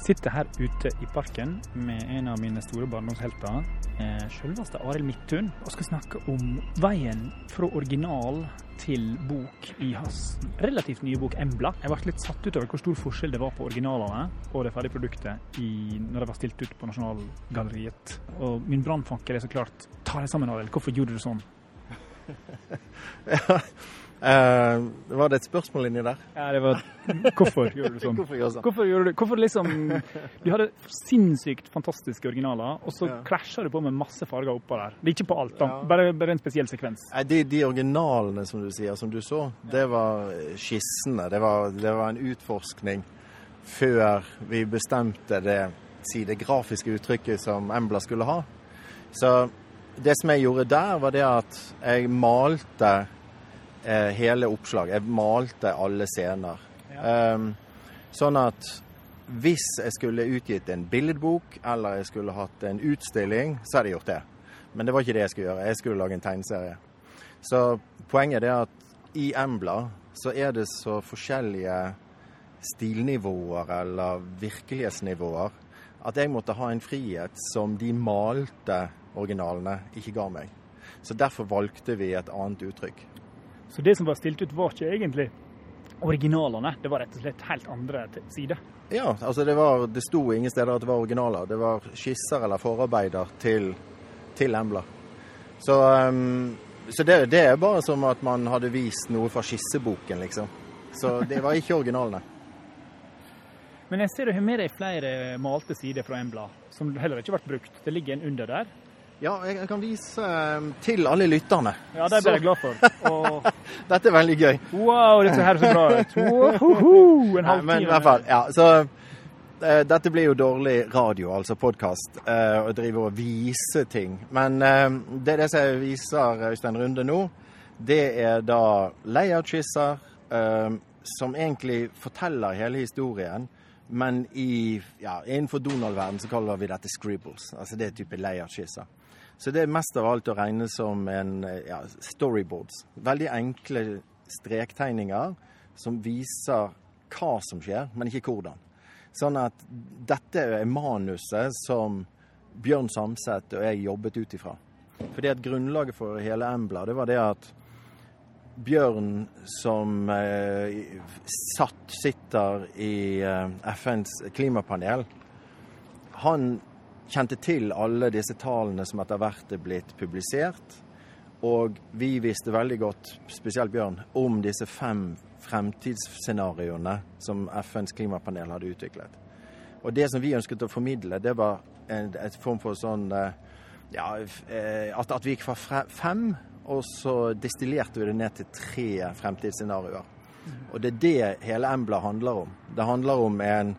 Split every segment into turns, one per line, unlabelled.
Sitter her ute i parken med en av mine store barndomshelter, eh, selveste Arild Midthun, og skal snakke om veien fra original til bok i hans relativt nye bok 'Embla'. Jeg ble litt satt ut over hvor stor forskjell det var på originalene og det ferdige produktet i, når det var stilt ut på Nasjonalgalleriet. Og min brannfanker er så klart Ta deg sammen, Arild. Hvorfor gjorde du sånn?
Uh, var det et spørsmål inni der?
Ja, det var Hvorfor gjorde du sånn?
hvorfor gjorde du sånn?
Hvorfor, gjorde du, hvorfor liksom Du hadde sinnssykt fantastiske originaler, og så ja. krasja du på med masse farger oppå der. Det er ikke på alt, da. Ja. Bare, bare, en spesiell sekvens.
Nei, de, de, originalene som du sier, som du så, det var skissene. Det var, det var en utforskning før vi bestemte det, si, det grafiske uttrykket som Embla skulle ha. Så det som jeg gjorde der, var det at jeg malte eh, hele oppslaget. Jeg malte alle scener. Ja. Um, sånn at hvis jeg skulle utgitt en billedbok eller jeg skulle hatt en utstilling, så hadde jeg gjort det. Men det var ikke det jeg skulle gjøre. Jeg skulle lage en tegneserie. Så poenget er at i Embla så er det så forskjellige stilnivåer eller virkelighetsnivåer at jeg måtte ha en frihet som de malte originalene ikke ga meg. Så derfor valgte vi et annet uttrykk.
Så det som var stilt ut, var ikke egentlig originalene? Det var rett og slett helt andre sider?
Ja, altså det, var, det sto ingen steder at det var originaler. Det var skisser eller forarbeider til, til Embla. Så, um, så det, det, er bare som at man hadde vist noe fra skisseboken, liksom. Så det var ikke originalene.
Men jeg ser du har med deg flere malte sider fra Embla, som heller ikke ble brukt. Det ligger en under der.
Ja, jeg kan vise um, til alle lytterne.
Ja, det blir jeg glad for. Og...
dette er veldig gøy.
Wow, dette her så bra ut. Wow, en halvtime.
Men i hvert fall, ja, så uh, dette blir jo dårlig radio, altså podkast, uh, å drive og vise ting. Men uh, det, det som jeg viser Øystein Runde nå, det er da layout-skisser som egentlig forteller hele historien. Men i, ja, innenfor Donald-verden så kaller vi dette scribbles. Altså det er type layout-skisser. Så det er mest av alt å regne som en ja, storyboards. Veldig enkle strektegninger som viser hva som skjer, men ikke hvordan. Sånn at dette er manuset som Bjørn Samset og jeg jobbet ut ifra. Fordi at Grunnlaget for hele Embla det var det at Bjørn, som eh, satt, sitter i eh, FNs klimapanel, han kjente til alle disse tallene som etter hvert er blitt publisert. Og vi visste veldig godt, spesielt Bjørn, om disse fem fremtidsscenarioene som FNs klimapanel hadde utviklet. Og det som vi ønsket å formidle, det var en, et form for sånn eh, ja, eh, at, at vi gikk fra fem, og så destillerte vi det ned til tre fremtidsscenarioer. Og det er det hele Embla handler om. Det handler om en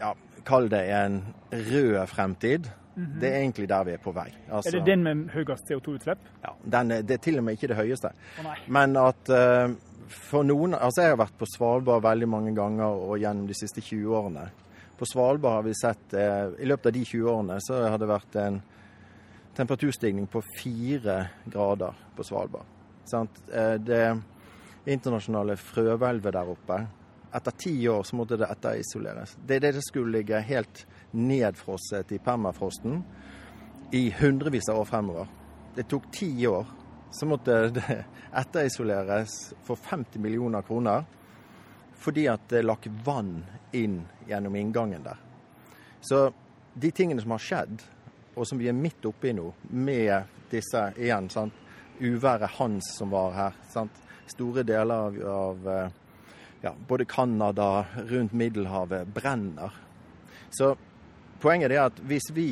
ja, kall det en rød fremtid. Mm -hmm. Det er egentlig der vi er på vei.
Altså, er det den med høyest CO2-utslipp?
Ja, den, det er til og med ikke det høyeste. Oh, Men at uh, for noen Altså, jeg har vært på Svalbard veldig mange ganger og gjennom de siste 20 årene. På Svalbard har vi sett uh, I løpet av de 20 årene så har det vært en temperaturstigning på fire grader på Svalbard. Sant? Uh, det internasjonale frøhvelvet der oppe etter ti år så måtte det etterisoleres. Det er det det skulle ligge helt nedfrosset i permafrosten i hundrevis av år fremover. Det tok ti år. Så måtte det etterisoleres for 50 millioner kroner fordi at det lakk vann inn gjennom inngangen der. Så de tingene som har skjedd, og som vi er midt oppi nå, med disse igjen, sant? uværet Hans som var her, sant? store deler av, av eh, ja, både Canada, rundt Middelhavet, brenner. Så poenget er at hvis vi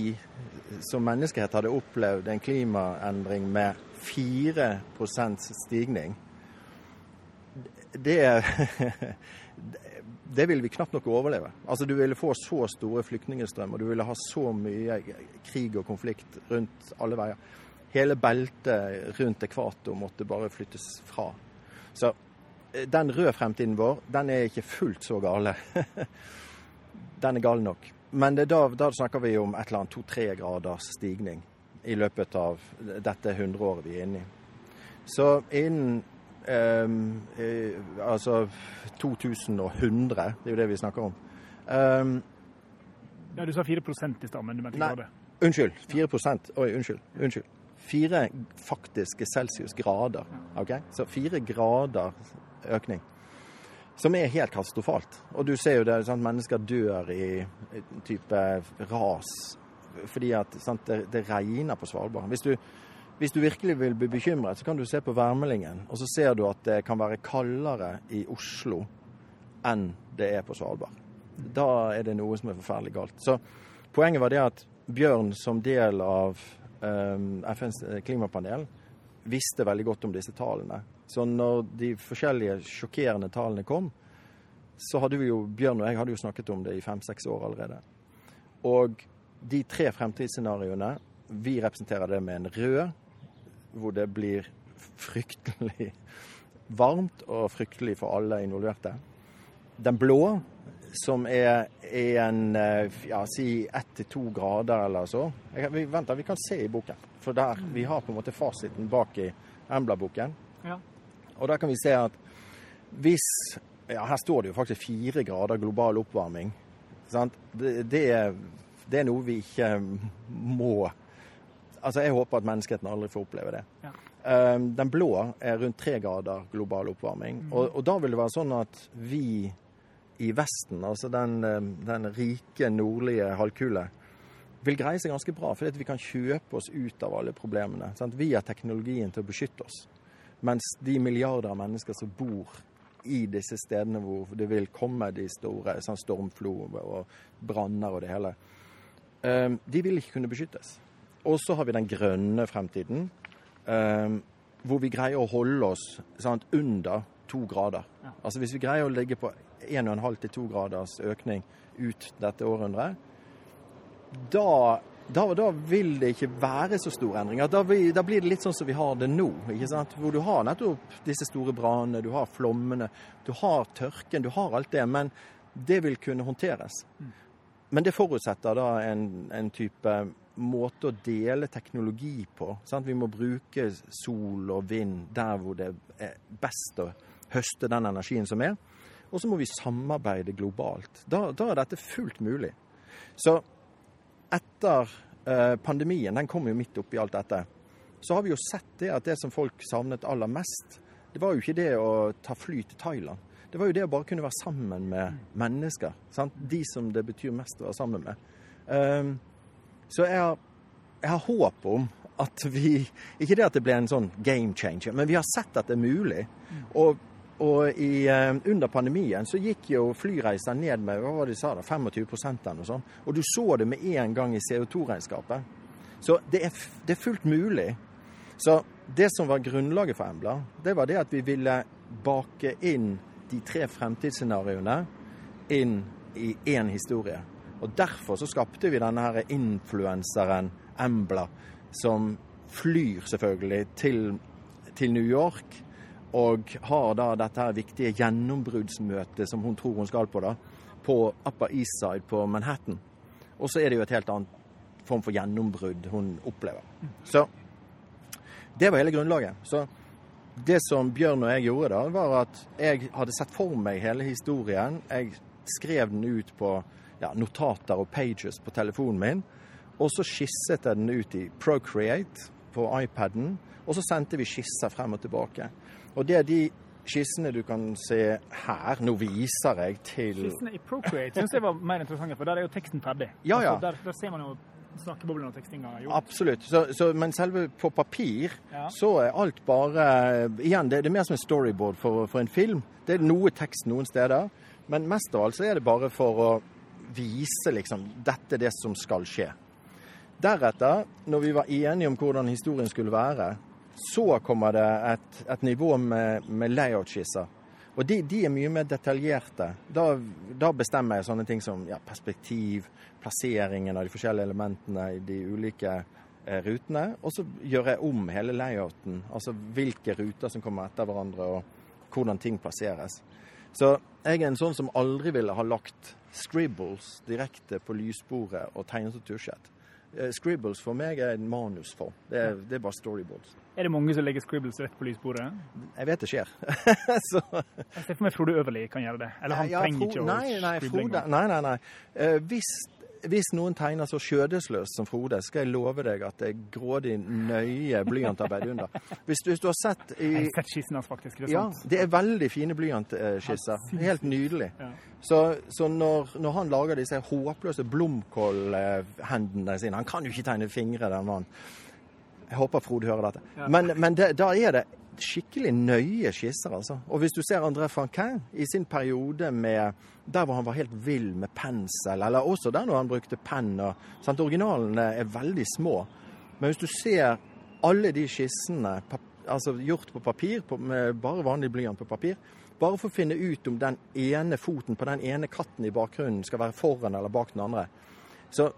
som menneskehet hadde opplevd en klimaendring med 4% stigning, det det ville vi knapt nok overleve. Altså Du ville få så store flyktningstrømmer, du ville ha så mye krig og konflikt rundt alle veier. Hele beltet rundt ekvator måtte bare flyttes fra. Så den røde fremtiden vår, den er ikke fullt så gale. den er gal nok. Men da, da, snakker vi om et eller annet to-tre graders stigning i løpet av dette hundreåret vi er inne i. Så innen um, eh, altså 2100, det er jo det vi snakker om, um,
Ja, Du sa 4 i stad, men du mente grader.
Unnskyld. 4% Oi, unnskyld. Unnskyld. Fire faktiske celsius grader. ok? Så fire grader økning. Som er helt katastrofalt. Og du ser jo det, sant? mennesker dør i type ras fordi at sant? Det, det regner på Svalbard. Hvis du, hvis du virkelig vil bli bekymret, så kan du se på værmeldingen, og så ser du at det kan være kaldere i Oslo enn det er på Svalbard. Da er det noe som er forferdelig galt. Så poenget var det at Bjørn som del av um, FNs klimapanel visste veldig godt om disse tallene. Så når de forskjellige sjokkerende tallene kom, så hadde vi jo, Bjørn og jeg hadde jo snakket om det i fem-seks år allerede. Og de tre fremtidsscenarioene, vi representerer det med en rød, hvor det blir fryktelig varmt og fryktelig for alle involverte. Den blå, som er, en eh, ja, si ett til to grader eller så. Jeg, vi, vent, vi kan se i boken. For der, vi har på en måte fasiten bak i Embla-boken.
Ja.
Og der kan vi se at hvis Ja, her står det jo faktisk fire grader global oppvarming. Sant? Det, det, er, det er noe vi ikke må Altså, jeg håper at menneskeheten aldri får oppleve det.
Ja.
Um, den blå er rundt tre grader global oppvarming. Og, og da vil det være sånn at vi i Vesten, altså den, um, den rike nordlige halvkule, vil greie seg ganske bra, fordi vi kan kjøpe oss ut av alle problemene. Sant? Vi har teknologien til å beskytte oss. Mens de milliarder av mennesker som bor i disse stedene hvor det vil komme de store sånn stormflo og branner og det hele, um, de vil ikke kunne beskyttes. Og så har vi den grønne fremtiden, um, hvor vi greier å holde oss sant, under to grader. Altså Hvis vi greier å ligge på 1,5 til 2 graders økning ut dette århundret, da, da, da vil det ikke være så store endringer. Da, blir- da blir det litt sånn som vi har det nå. Hvor du har nettopp disse store brannene, du har flommene, du har tørken, du har alt det. Men det vil kunne håndteres. Men det forutsetter da en, en type måte å dele teknologi på. Sant? Vi må bruke sol og vind der hvor det er best å høste den energien som er. Og så må vi samarbeide globalt. Da, da er dette fullt mulig. Så etter eh, pandemien, den kom jo midt oppi alt dette, så har vi jo sett det at det som folk savnet aller mest, det var jo ikke det å ta fly til Thailand. Det var jo det å bare kunne være sammen med mennesker. Sant? De som det betyr mest å være sammen med. Um, så jeg har, jeg har håp om at vi Ikke det at det ble en sånn game changer, men vi har sett at det er mulig. Og, og i, eh, under pandemien så gikk jo flyreisene ned med hva var det de sa da, 25 eller noe sånt. Og du så det med en gang i CO2-regnskapet. Så det er, det er fullt mulig. Så det som var grunnlaget for Embla, det var det at vi ville bake inn de tre fremtidsscenarioene inn i én historie. Og derfor så skapte vi denne her influenseren Embla, som flyr selvfølgelig til, til New York. Og har da dette her viktige gjennombruddsmøtet som hun tror hun skal på, da, på Upper East Side på Manhattan. Og så er det jo et helt annet form for gjennombrudd hun opplever. Så det var hele grunnlaget. Så det som Bjørn og jeg gjorde da, var at jeg hadde sett for meg hele historien. Jeg skrev den ut på ja, notater og pages på telefonen min. Og så skisset jeg den ut i Procreate på iPaden. Og så sendte vi skisser frem og tilbake. Og det er de skissene du kan se her. Nå viser jeg til
Skissene i Procreate syns jeg var mer interessante, for der er jo teksten ferdig.
Ja, ja.
Altså, der, der ser man jo snakkeboblene og tekstinga gjort.
Absolutt. Så, så, men selve på papir
Ja.
så er alt bare Igjen, det, det er mer som en storyboard for, for en film. Det er noe tekst noen steder, men mest av alt så er det bare for å vise liksom dette er det som skal skje. Deretter, når vi var enige om hvordan historien skulle være, så kommer det et, et nivå med, med layout-skisser. Og de, de er mye mer detaljerte. Da, da bestemmer jeg sånne ting som ja, perspektiv, plasseringen av de forskjellige elementene i de ulike eh, rutene. Og så gjør jeg om hele layouten, altså hvilke ruter som kommer etter hverandre, og hvordan ting plasseres. Så jeg er en sånn som aldri ville ha lagt scribbles direkte på lysbordet og tegnet og tusjet. Eh, Scribbles for meg er en manusform. Det er, det er bare storyboards.
Er det mange som legger scribbles rett på lysbordet?
Jeg vet det skjer. så,
Jeg ser for meg Frode Øverli kan gjøre det. Eller han
Ja,
trenger ikke å
nei, nei, Frode, nei, nei, nei. Eh, hvis hvis noen tegner så skjødesløst som Frode, skal jeg love deg at det er grådig nøye blyantarbeid under. Hvis du, hvis du har sett i
Jeg har sett skissen hans, faktisk. Det er
Ja, det er veldig fine blyantskisser. Helt nydelig.
Ja.
Så, så når, når han lager disse håpløse blomkålhendene sine Han kan jo ikke tegne fingre, den mannen. Jeg håper Frode hører dette.
Ja.
Men, men det, da er det skikkelig nøye skisser, altså. Og hvis du ser André Franquin i sin periode med der hvor han var helt vill med pensel, eller også der når han brukte penn og sant? Originalene er veldig små. Men hvis du ser alle de skissene altså gjort på papir, på, med bare vanlig blyant på papir, bare for å finne ut om den ene foten på den ene katten i bakgrunnen skal være foran eller bak den andre. Så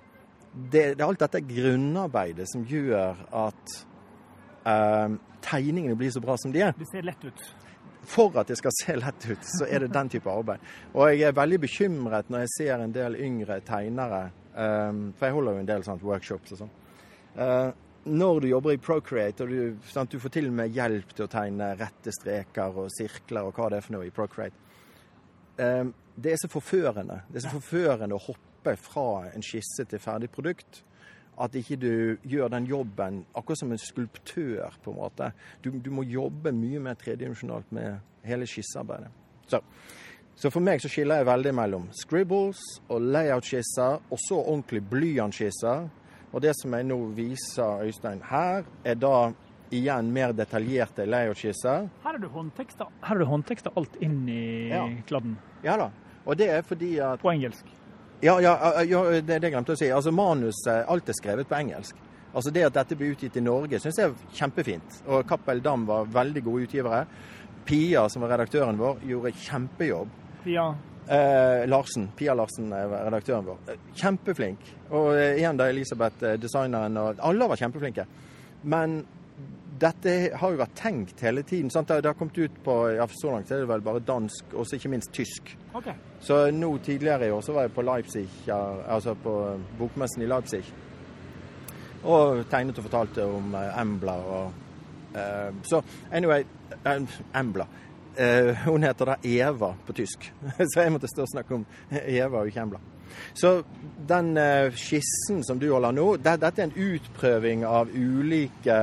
det, det er alt dette grunnarbeidet som gjør at eh, tegningene blir så bra som de er.
Det ser lett ut.
For at det skal se lett ut, så er det den type arbeid. Og jeg er veldig bekymret når jeg ser en del yngre tegnere, eh, for jeg holder jo en del sånt workshops og sånn. Eh, når du jobber i Procreate og du, sant, du får til og med hjelp til å tegne rette streker og sirkler og hva det er for noe i Procreate, eh, det er så forførende. Det er så forførende å hoppe fra en skisse til ferdig produkt. At ikke du gjør den jobben akkurat som en skulptør, på en måte. Du, du må jobbe mye mer tredimensjonalt med hele skissearbeidet. Så, så for meg så skiller jeg veldig mellom scribbles og layout-skisser, og så ordentlig blyantskisser. Og det som jeg nå viser Øystein her, er da igjen mer detaljerte layout-skisser.
Her har du håndteksta du håndteksta alt inn i
Ja.
kladden.
Ja da. Og det er fordi at
På engelsk.
Ja, ja, ja det, det glemte jeg å si. Altså Manuset, alt er skrevet på engelsk. Altså Det at dette blir utgitt i Norge, syns jeg er kjempefint. Og Cappell Dam var veldig gode utgivere. Pia, som var redaktøren vår, gjorde kjempejobb.
Pia.
Eh, Larsen, Pia Larsen er redaktøren vår. Eh, Kjempeflink. Og eh, igjen da Elisabeth, eh, designeren, og alle var kjempeflinke. Men dette har jo vært tenkt hele tiden. sant? Det har kommet ut på ja, Så langt er det vel bare dansk, og ikke minst tysk.
Okay.
Så nå tidligere i år så var jeg på Leipzig, ja, altså på bokmessen i Leipzig. Og tegnet og fortalte om eh, Embla og uh, Så anyway eh, Embla. Uh, hun heter da Eva på tysk, så jeg måtte stå og snakke om Eva og ikke Embla. Så den eh, skissen som du holder nå, det, dette er en utprøving av ulike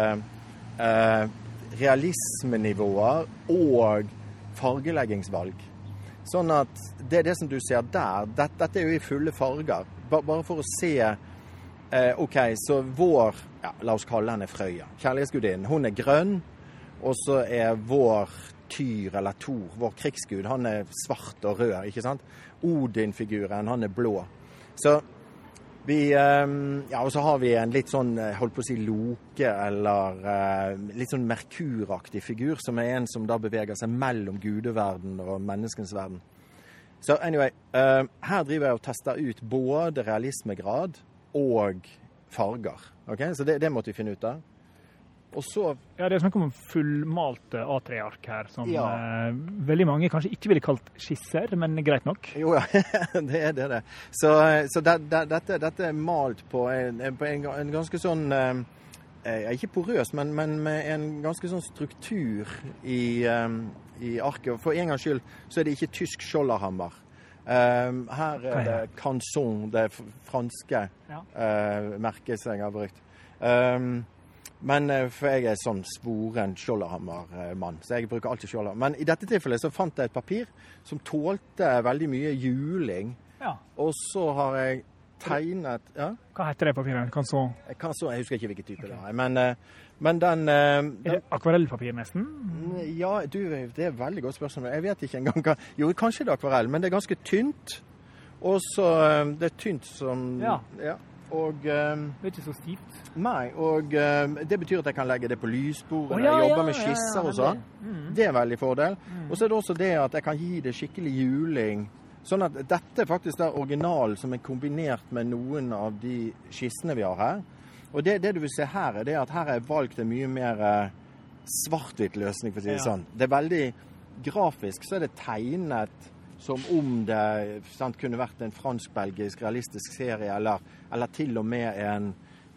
eh, realismenivåer og fargeleggingsvalg. Sånn at det er det som du ser der. Dette, dette er jo i fulle farger. Ba, bare for å se eh, OK, så vår ja, La oss kalle henne Frøya. Kjærlighetsgudinnen. Hun er grønn. Og så er vår Tyr, eller Thor, vår krigsgud, han er svart og rød, ikke sant? Odin-figuren, han er blå. Så vi eh, Ja, og så har vi en litt sånn, eh, holdt på å si, Loke, eller eh, litt sånn Merkur-aktig figur, som er en som da beveger seg mellom gudeverden og menneskens verden. Så anyway, eh, her driver jeg og tester ut både realismegrad og farger. ok? Så det, det måtte vi finne ut av. Og så
Ja, Det er snakk om fullmalte A3-ark her, som
Ja.
eh, veldig mange kanskje ikke ville kalt skisser, men greit nok.
Jo ja, det er det. det. Så, så det, det, dette, dette er malt på en, på en, en ganske sånn eh, eh, Ikke porøs, men, men med en ganske sånn struktur i, um, i arket. For en gangs skyld så er det ikke tysk skjolderhammer. Um, her
er
er det Canson, det franske
Ja.
uh, merket som jeg har brukt. Um, men eh, for jeg er sånn svoren skjoldhammermann, så jeg bruker alltid skjoldhammer. Men i dette tilfellet så fant jeg et papir som tålte veldig mye juling.
Ja.
Og så har jeg tegnet Ja,
Hva heter det papiret? Kan så...
jeg, kan så, jeg husker ikke hvilken type det er. Men, eh, men den, den,
Er det akvarellpapir, nesten?
Ja, du, det er et veldig godt spørsmål. Jeg vet ikke engang hva Jo, kanskje det er akvarell, men det er ganske tynt. Og så eh, Det er tynt som
Ja. Ja.
Og eh,
Det er ikke så stivt.
Nei, og eh, det betyr at jeg kan legge det på lysbordet Oh,
ja,
jeg jobber med skisser
ja,
og sånn.
Mm.
Det er en veldig fordel. Og så er det også det at jeg kan gi det skikkelig juling. Sånn at dette er faktisk er originalen som er kombinert med noen av de skissene vi har her. Og det, det du vil se her, er det at her har jeg valgt en mye mer eh, svart-hvitt løsning, for å si det
Ja.
sånn. Det er veldig grafisk, så er det tegnet som om det sant, kunne vært en fransk-belgisk realistisk serie, eller, eller til og med en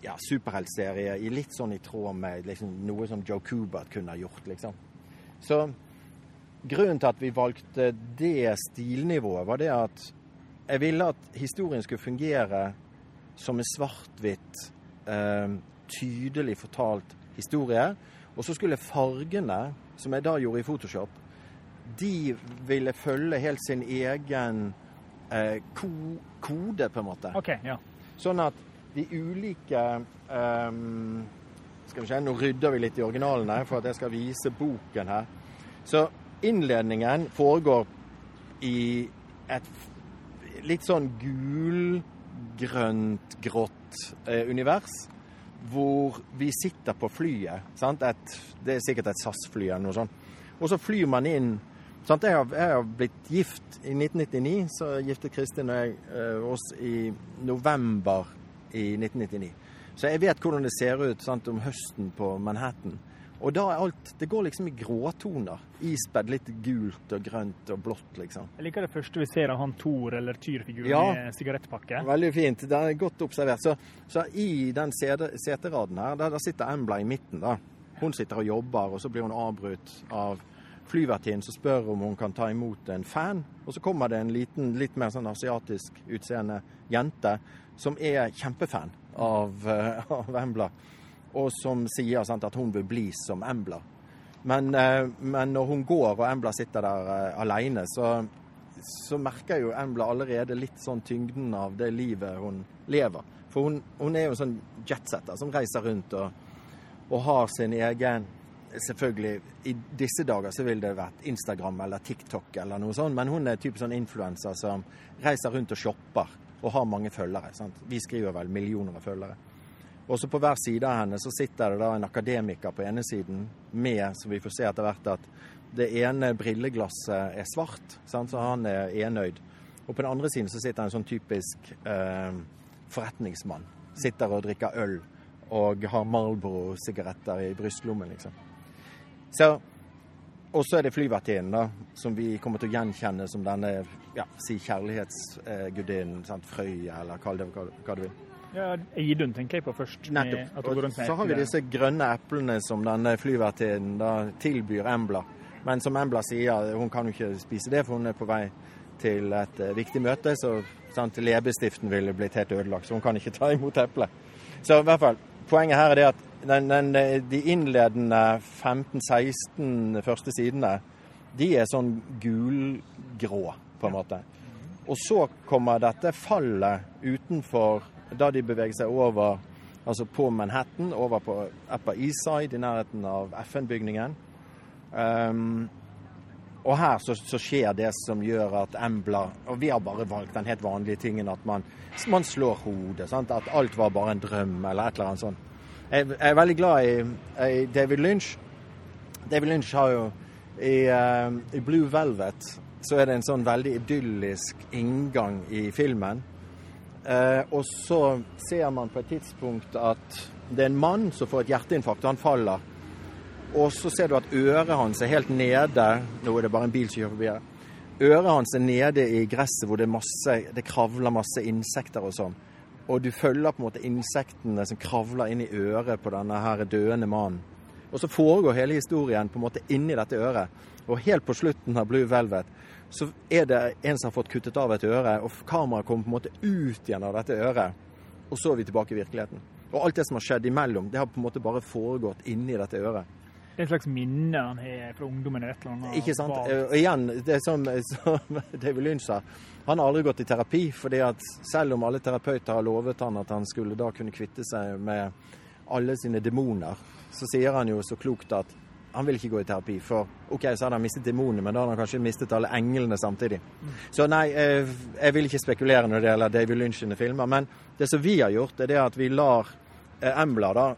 ja, superheltserie litt sånn i tråd med liksom, noe som Joe Kubert kunne ha gjort, liksom. Så grunnen til at vi valgte det stilnivået, var det at jeg ville at historien skulle fungere som en svart-hvitt, eh, tydelig fortalt historie. Og så skulle fargene, som jeg da gjorde i Photoshop, de ville følge helt sin egen eh, ko kode, på en måte.
Okay, ja.
Sånn at de ulike um, Skal vi se, nå rydder vi litt i originalen her for at jeg skal vise boken her. Så innledningen foregår i et litt sånn gulgrønt, grått eh, univers. Hvor vi sitter på flyet. Sant? Et, det er sikkert et SAS-fly eller noe sånt. Og så flyr man inn Sant? Jeg, har, jeg har blitt gift i 1999, så giftet Kristin og jeg eh, oss i november i 1999. Så jeg vet hvordan det ser ut sant, om høsten på Manhattan. Og da er alt Det går liksom i gråtoner. Ispedd litt gult og grønt og blått, liksom.
Jeg liker det første vi ser av han Thor eller Tyr-figuren
Ja.
i sigarettpakke.
Veldig fint. Det er godt observert. Så, så i den seteraden her, der, der sitter Embla i midten. da. Hun sitter og jobber, og så blir hun avbrutt av flyvertinnen som spør om hun kan ta imot en fan. Og så kommer det en liten, litt mer sånn asiatisk utseende jente som er kjempefan av, eh, av Embla. Og som sier sant, at hun vil bli som Embla. Men, eh, men når hun går og Embla sitter der uh, alene, så, så merker jo Embla allerede litt sånn tyngden av det livet hun lever. For hun, hun er jo en sånn jetsetter som reiser rundt og, og har sin egen Selvfølgelig, i disse dager så ville det vært Instagram eller TikTok eller noe sånt, men hun er typisk sånn influenser som reiser rundt og shopper og har mange følgere. Sant? Vi skriver vel millioner av følgere. Og så på hver side av henne så sitter det da en akademiker på ene siden med, så vi får se etter hvert at det ene brilleglasset er svart, sant? så han er enøyd. Og på den andre siden så sitter en sånn typisk eh, forretningsmann. Sitter og drikker øl og har Marlboro-sigaretter i brystlommen, liksom. Så, og så er det flyvertinnen, som vi kommer til å gjenkjenne som denne ja, si kjærlighetsgudinnen. Frøya, eller kall det hva, hva du vil.
Ja, Idun tenker jeg på først.
Nettopp. så har vi disse grønne eplene som denne flyvertinnen tilbyr Embla. Men som Embla sier, hun kan jo ikke spise det, for hun er på vei til et eh, viktig møte. Så sant, leppestiften ville blitt helt ødelagt, så hun kan ikke ta imot eplet. Så i hvert fall, poenget her er det at den, den, de innledende 15-16 første sidene, de er sånn gulgrå, på en måte. Og så kommer dette fallet utenfor, da de beveger seg over altså på Manhattan, over på Upper East Side, i nærheten av FN-bygningen. Um, og her så, så skjer det som gjør at Embla Og vi har bare valgt den helt vanlige tingen at man, man slår hodet. Sant? At alt var bare en drøm, eller et eller annet sånt. Jeg, er veldig glad i, i David Lynch. David Lynch har jo i, uh, I Blue Velvet så er det en sånn veldig idyllisk inngang i filmen. Uh, og så ser man på et tidspunkt at det er en mann som får et hjerteinfarkt, og han faller. Og så ser du at øret hans er helt nede Nå er det bare en bil som kjører forbi her. Øret hans er nede i gresset hvor det, masse, det kravler masse insekter og sånn. Og du følger på en måte insektene som kravler inn i øret på denne her døende mannen. Og så foregår hele historien på en måte inni dette øret. Og helt på slutten av Blue Velvet så er det en som har fått kuttet av et øre, og kameraet kommer på en måte ut igjen av dette øret. Og så er vi tilbake i virkeligheten. Og alt det som har skjedd imellom, det har på en måte bare foregått inni dette øret.
Det er en slags minne han har fra ungdommen. eller et eller annet.
Ikke sant? Eh, Og igjen, det som, som David Lynch sa, han har aldri gått i terapi. fordi at selv om alle terapeuter har lovet han at han skulle da kunne kvitte seg med alle sine demoner, så sier han jo så klokt at han vil ikke gå i terapi. For OK, så hadde han mistet demonene, men da hadde han kanskje mistet alle englene samtidig. Så nei, eh, jeg vil ikke spekulere når det gjelder David Lynch sine filmer. Men det som vi har gjort, er det at vi lar eh, Embla da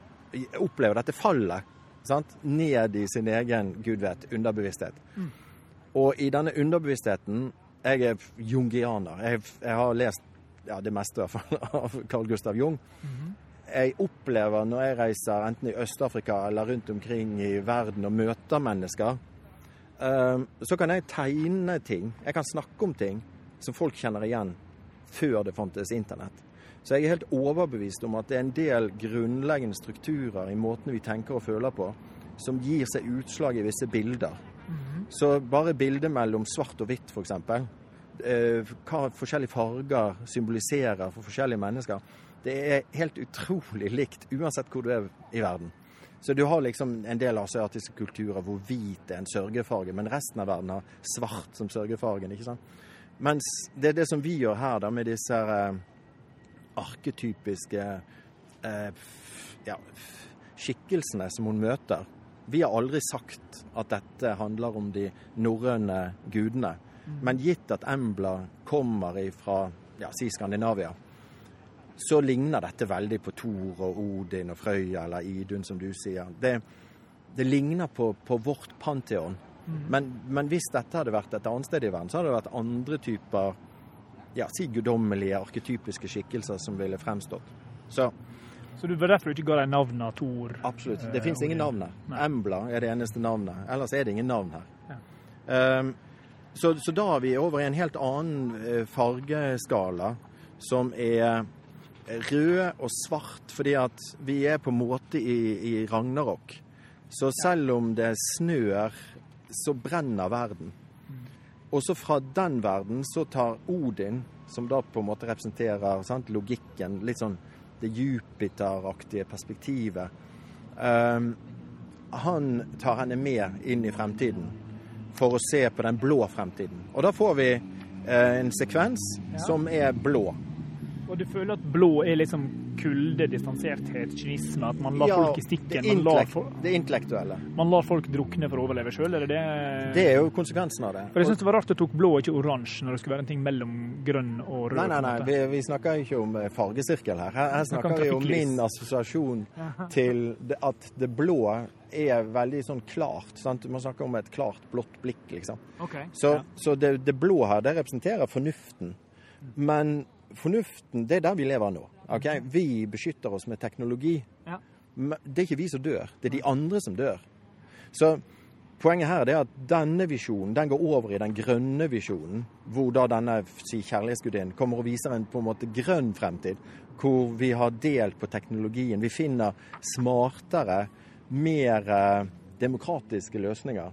oppleve dette fallet sant? ned i sin egen, gud vet, underbevissthet. Og i denne underbevisstheten Jeg er jungianer. Jeg, jeg har lest ja, det meste av Carl Gustav Jung. Jeg opplever når jeg reiser enten i Øst-Afrika eller rundt omkring i verden og møter mennesker, eh, så kan jeg tegne ting. Jeg kan snakke om ting som folk kjenner igjen før det fantes internett. Så jeg er helt overbevist om at det er en del grunnleggende strukturer i måten vi tenker og føler på, som gir seg utslag i visse bilder. Så bare bildet mellom svart og hvitt, f.eks. Eh, hva forskjellige farger symboliserer for forskjellige mennesker. Det er helt utrolig likt uansett hvor du er i verden. Så du har liksom en del asiatiske kulturer hvor hvit er en sørgefarge, men resten av verden har svart som sørgefargen. ikke sant? Mens det er det som vi gjør her, da, med disse eh, arketypiske eh, ja, skikkelsene som hun møter. Vi har aldri sagt at dette handler om de norrøne gudene. Men gitt at Embla kommer fra ja, si Skandinavia, så ligner dette veldig på Thor og Odin og Frøya eller Idun, som du sier. Det, det ligner på, på vårt pantheon. Men, men, hvis dette hadde vært et annet sted i verden, så hadde det vært andre typer ja, si guddommelige, arketypiske skikkelser som ville fremstått. Så,
så du var derfor du ikke ga deg navnet Thor?
Absolutt. Det eh, fins ingen navn her. Embla er det eneste navnet. Ellers er det ingen navn her. Ja. Um, så, så, da er vi over i en helt annen eh, fargeskala, som er rød og svart, fordi at vi er på en måte i, i Ragnarok. Så selv om det snør så brenner verden. Og så fra den verden så tar Odin, som da på en måte representerer sant, logikken, litt sånn det Jupiter-aktige perspektivet um, Han tar henne med inn i fremtiden for å se på den blå fremtiden. Og da får vi uh, en sekvens ja. som er blå.
Og du føler at blå er liksom kulde, distanserthet, kynisme? At man lar ja, folk i stikken? Det,
intellekt, det intellektuelle.
Man lar folk drukne for å overleve sjøl, eller det
Det er jo konsekvensen av det.
For Jeg syns det var rart du tok blå og ikke oransje, når det skulle være en ting mellom grønn og rød.
Nei, nei, nei, vi, vi snakker ikke om eh, fargesirkel her. Her, her snakker vi om min assosiasjon til det, at det blå er veldig sånn klart. Sant? Man snakker om et klart, blått blikk, liksom.
Okay,
så, ja. så det, det blå her, det representerer fornuften. Men fornuften, det er der vi lever nå. Okay? Vi beskytter oss med teknologi. Ja. Det er ikke vi som dør, det er de andre som dør. Så poenget her er at denne visjonen den går over i den grønne visjonen, hvor da denne si, kjærlighetsgudinnen kommer og viser en på en måte grønn fremtid, hvor vi har delt på teknologien. Vi finner smartere, mer eh, demokratiske løsninger.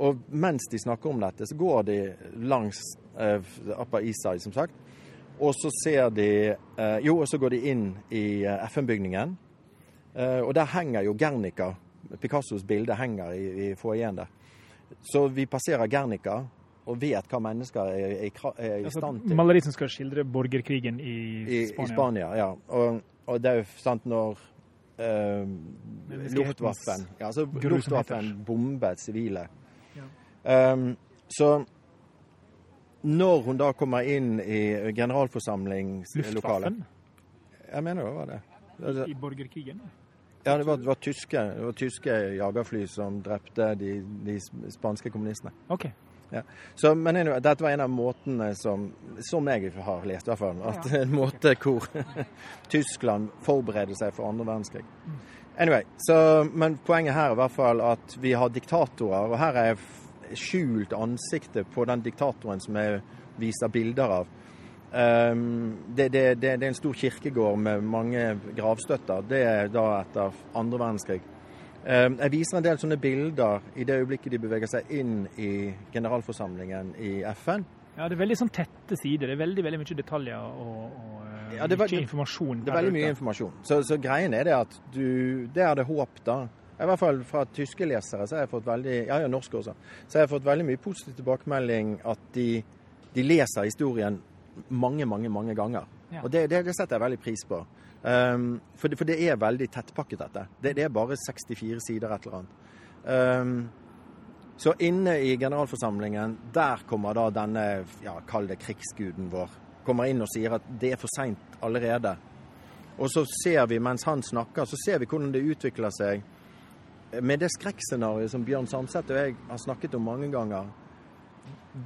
Og mens de snakker om dette, så går de langs eh, Upper East Side, som sagt, og så ser de eh, Jo, og så går de inn i eh, FN-bygningen. Eh, og der henger jo Gernica. Picassos bilde henger i, i foajeen der. Så vi passerer Gernica og vet hva mennesker er, er, er i stand til.
Maleri som skal skildre borgerkrigen i Spania?
I, Spania, ja. Og, og det er jo sant når Luftwaffen ja, altså, Luftwaffen bomber sivile. Ja. Um, så når hun da kommer inn i generalforsamlingslokalet Jeg mener det var det.
I, i borgerkrigen?
Ja, det var, det var, tyske, det var tyske jagerfly som drepte de, de spanske kommunistene.
Ok.
Ja. Så, men dette var en av måtene som, som jeg har lest, i hvert fall. At ja. En måte hvor Tyskland forbereder seg for andre verdenskrig. Anyway, så, Men poenget her er i hvert fall at vi har diktatorer. Og her er skjult ansiktet på den diktatoren som jeg viser bilder av. Um, det, det, det, det, er en stor kirkegård med mange gravstøtter. Det er da etter andre verdenskrig. Um, jeg viser en del sånne bilder i det øyeblikket de beveger seg inn i generalforsamlingen i FN.
Ja, det er veldig sånn tette sider. Det er veldig, veldig mye detaljer og, og uh,
ja,
mye informasjon.
Det er veldig mye informasjon. Så, så greien er det at du Det er det håp, da. I hvert fall fra tyske lesere så har jeg fått veldig ja, ja, norske også, så jeg fått veldig mye positiv tilbakemelding at de, de leser historien mange, mange mange ganger. Ja. Og det, det, det, setter jeg veldig pris på. Um, for, det, for, det, er veldig tettpakket, dette. Det, det, er bare 64 sider et eller annet. Um, så inne i generalforsamlingen, der kommer da denne, ja, kall det krigsguden vår, kommer inn og sier at det er for seint allerede. Og så ser vi, mens han snakker, så ser vi hvordan det utvikler seg med det skrekkscenarioet som Bjørn Samset og jeg har snakket om mange ganger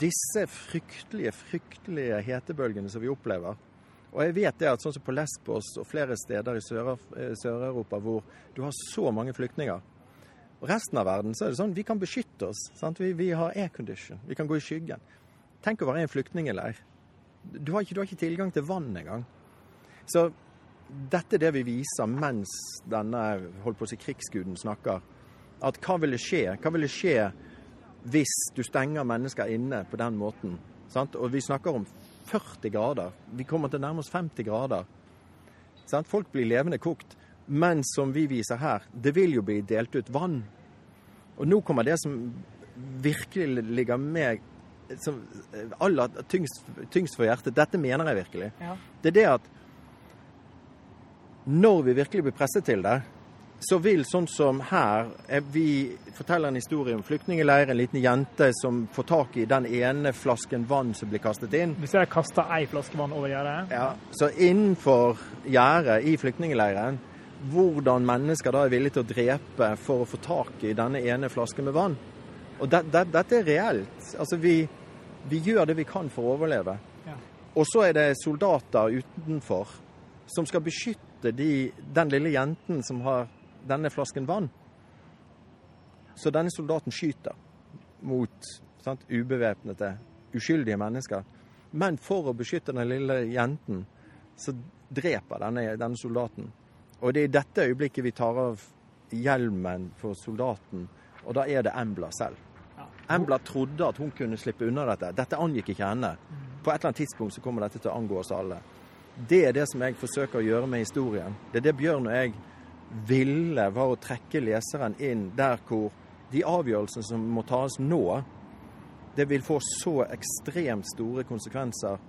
Disse fryktelige, fryktelige hetebølgene som vi opplever Og jeg vet det at sånn som på Lesbos og flere steder i eh, Sør-Europa hvor du har så mange flyktninger og resten av verden så er det sånn vi kan beskytte oss. Vi, vi, har aircondition. Vi kan gå i skyggen. Tenk å være i en flyktningleir. Du har, du har ikke tilgang til vann engang. Så dette er det vi viser mens denne holdt på å si, krigsguden snakker at hva ville skje? Hva ville skje hvis du stenger mennesker inne på den måten? Sant? Og vi snakker om 40 grader. Vi kommer til nærmest 50 grader. Sant? Folk blir levende kokt. Men som vi viser her, det vil jo bli delt ut vann. Og nå kommer det som virkelig ligger meg som aller tyngst, tyngst for hjertet. Dette mener jeg virkelig.
Ja.
Det er det at når vi virkelig blir presset til det, så vil sånn som her eh, Vi forteller en historie om flyktningleir, en liten jente som får tak i den ene flasken vann som blir kastet inn.
Hvis jeg kaster ei flaske vann over gjerdet
Ja, så innenfor gjerdet i flyktningleiren, hvordan mennesker da er villige til å drepe for å få tak i denne ene flasken med vann. Og det, det, dette er reelt. Altså, vi, vi gjør det vi kan for å overleve.
Ja.
Og så er det soldater utenfor som skal beskytte de, den lille jenten som har denne flasken vann. Så denne soldaten skyter mot sant, ubevæpnede, uskyldige mennesker. Men for å beskytte den lille jenten, så dreper denne, denne soldaten. Og det er i dette øyeblikket vi tar av hjelmen for soldaten, og da er det Embla selv.
Ja.
Embla trodde at hun kunne slippe unna dette. Dette angikk ikke henne. På et eller annet tidspunkt så kommer dette til å angå oss alle. Det er det som jeg forsøker å gjøre med historien. Det er det Bjørn og jeg ville, var å trekke leseren inn der hvor de avgjørelsene som må tas nå, det vil få så ekstremt store konsekvenser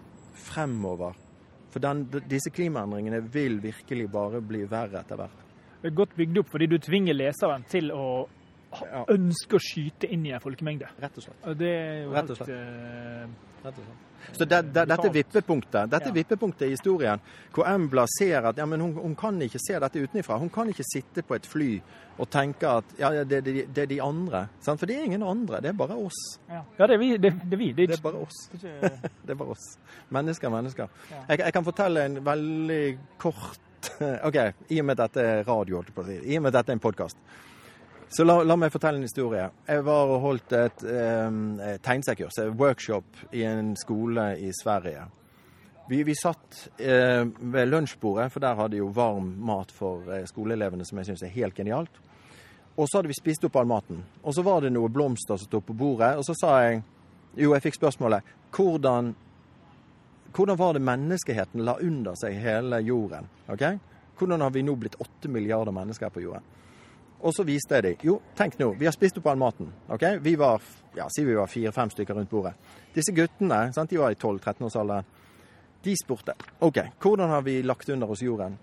fremover. For den, disse klimaendringene vil virkelig bare bli verre etter hvert.
Det er godt bygd opp fordi du tvinger leseren til å ha-
Ja.
ønske å skyte inn i en folkemengde.
Rett og slett.
Og det er jo
Rett og
helt eh,
Rett og slett. Så det, det, dette vippepunktet dette
Ja.
vippepunktet i historien, hvor Embla ser at ja, men hun, hun kan ikke se dette utenfra. Hun kan ikke sitte på et fly og tenke at ja, det, det, det er de andre. Sant? For det er ingen andre, det er bare oss.
ja. ja, det er vi. Det, er vi. Det er
bare oss.
det er
bare oss. Mennesker, mennesker. Jeg, jeg kan fortelle en veldig kort OK, i og med at dette er radio, holdt jeg på å si. I og med at dette er en podkast. Så la, la meg fortelle en historie. Jeg var og holdt et um, tegnsekurs, et workshop, i en skole i Sverige. Vi, vi satt eh, ved lunsjbordet, for der hadde jo varm mat for eh, skoleelevene, som jeg syns er helt genialt. Og så hadde vi spist opp all maten. Og så var det noe blomster som sto på bordet. Og så sa jeg Jo, jeg fikk spørsmålet hvordan, hvordan var det menneskeheten la under seg hele jorden? Okay? Hvordan har vi nå blitt åtte milliarder mennesker på jorden? Og så viste jeg dem. Jo, tenk nå, vi har spist opp all maten. ok? Vi var ja, si vi var fire-fem stykker rundt bordet. Disse guttene, sant, de var i 12-13-årsalderen, de spurte OK, hvordan har vi lagt under oss jorden?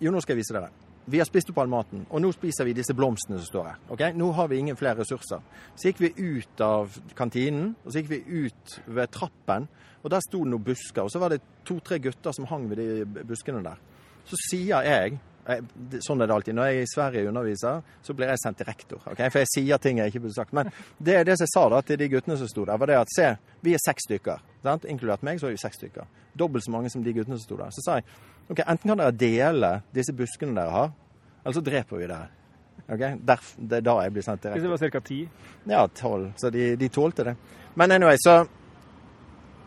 Jo, nå skal jeg vise dere. Vi har spist opp all maten, og nå spiser vi disse blomstene som står her. ok? Nå har vi ingen flere ressurser. Så gikk vi ut av kantinen, og så gikk vi ut ved trappen, og der sto det noen busker. Og så var det to-tre gutter som hang ved de buskene der. Så sier jeg Sånn er det alltid. Når jeg er i Sverige underviser, så blir jeg sendt til rektor. Okay? For jeg sier ting jeg ikke burde sagt. Men det, det som jeg sa da til de guttene som sto der, var det at se, vi er seks stykker. Sant? Inkludert meg, så er vi seks stykker. Dobbelt så mange som de guttene som sto der. Så sa jeg ok, enten kan dere dele disse buskene dere har, eller så dreper vi dere. Okay? Derf, det er da jeg blir sendt til
Hvis det var ca. ti.
Ja, tolv. Så de, de tålte det. Men anyway, så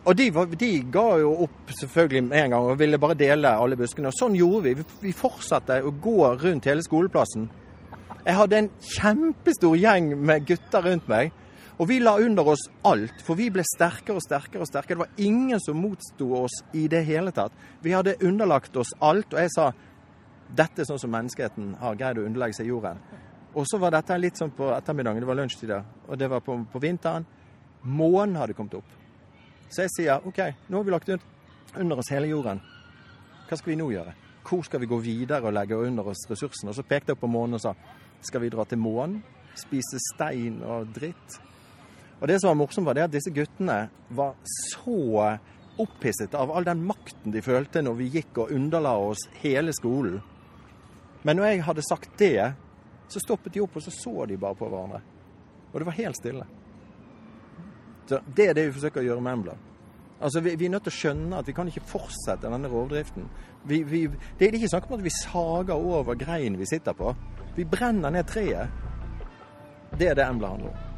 Og de, de ga jo opp selvfølgelig med en gang og ville bare dele alle buskene. Og sånn gjorde. Vi, vi fortsatte å gå rundt hele skoleplassen. Jeg hadde en kjempestor gjeng med gutter rundt meg. Og vi la under oss alt, for vi ble sterkere og sterkere og sterkere. Det var ingen som motsto oss i det hele tatt. Vi hadde underlagt oss alt, og jeg sa dette er sånn som menneskeheten har greid å underlegge seg jorden. Og så var dette litt sånn på ettermiddagen, det var lunsjtider, og det var på, på vinteren. Månen hadde kommet opp. Så jeg sier OK, nå har vi lagt ut under oss hele jorden. Hva skal vi nå gjøre? Hvor skal vi gå videre og legge under oss ressursene? Og så pekte jeg på månen og sa skal vi dra til månen? Spise stein og dritt? Og det som var morsomt, var det at disse guttene var så opphisset av all den makten de følte når vi gikk og underla oss hele skolen. Men når jeg hadde sagt det, så stoppet de opp, og så så de bare på hverandre. Og det var helt stille. Så Det er det vi forsøker å gjøre med Embla. Altså, vi, vi er nødt til å skjønne at vi kan ikke fortsette denne rovdriften. Vi, vi, det er ikke snakk om at vi sager over greinen vi sitter på. Vi brenner ned treet. Det er det Embla handler om.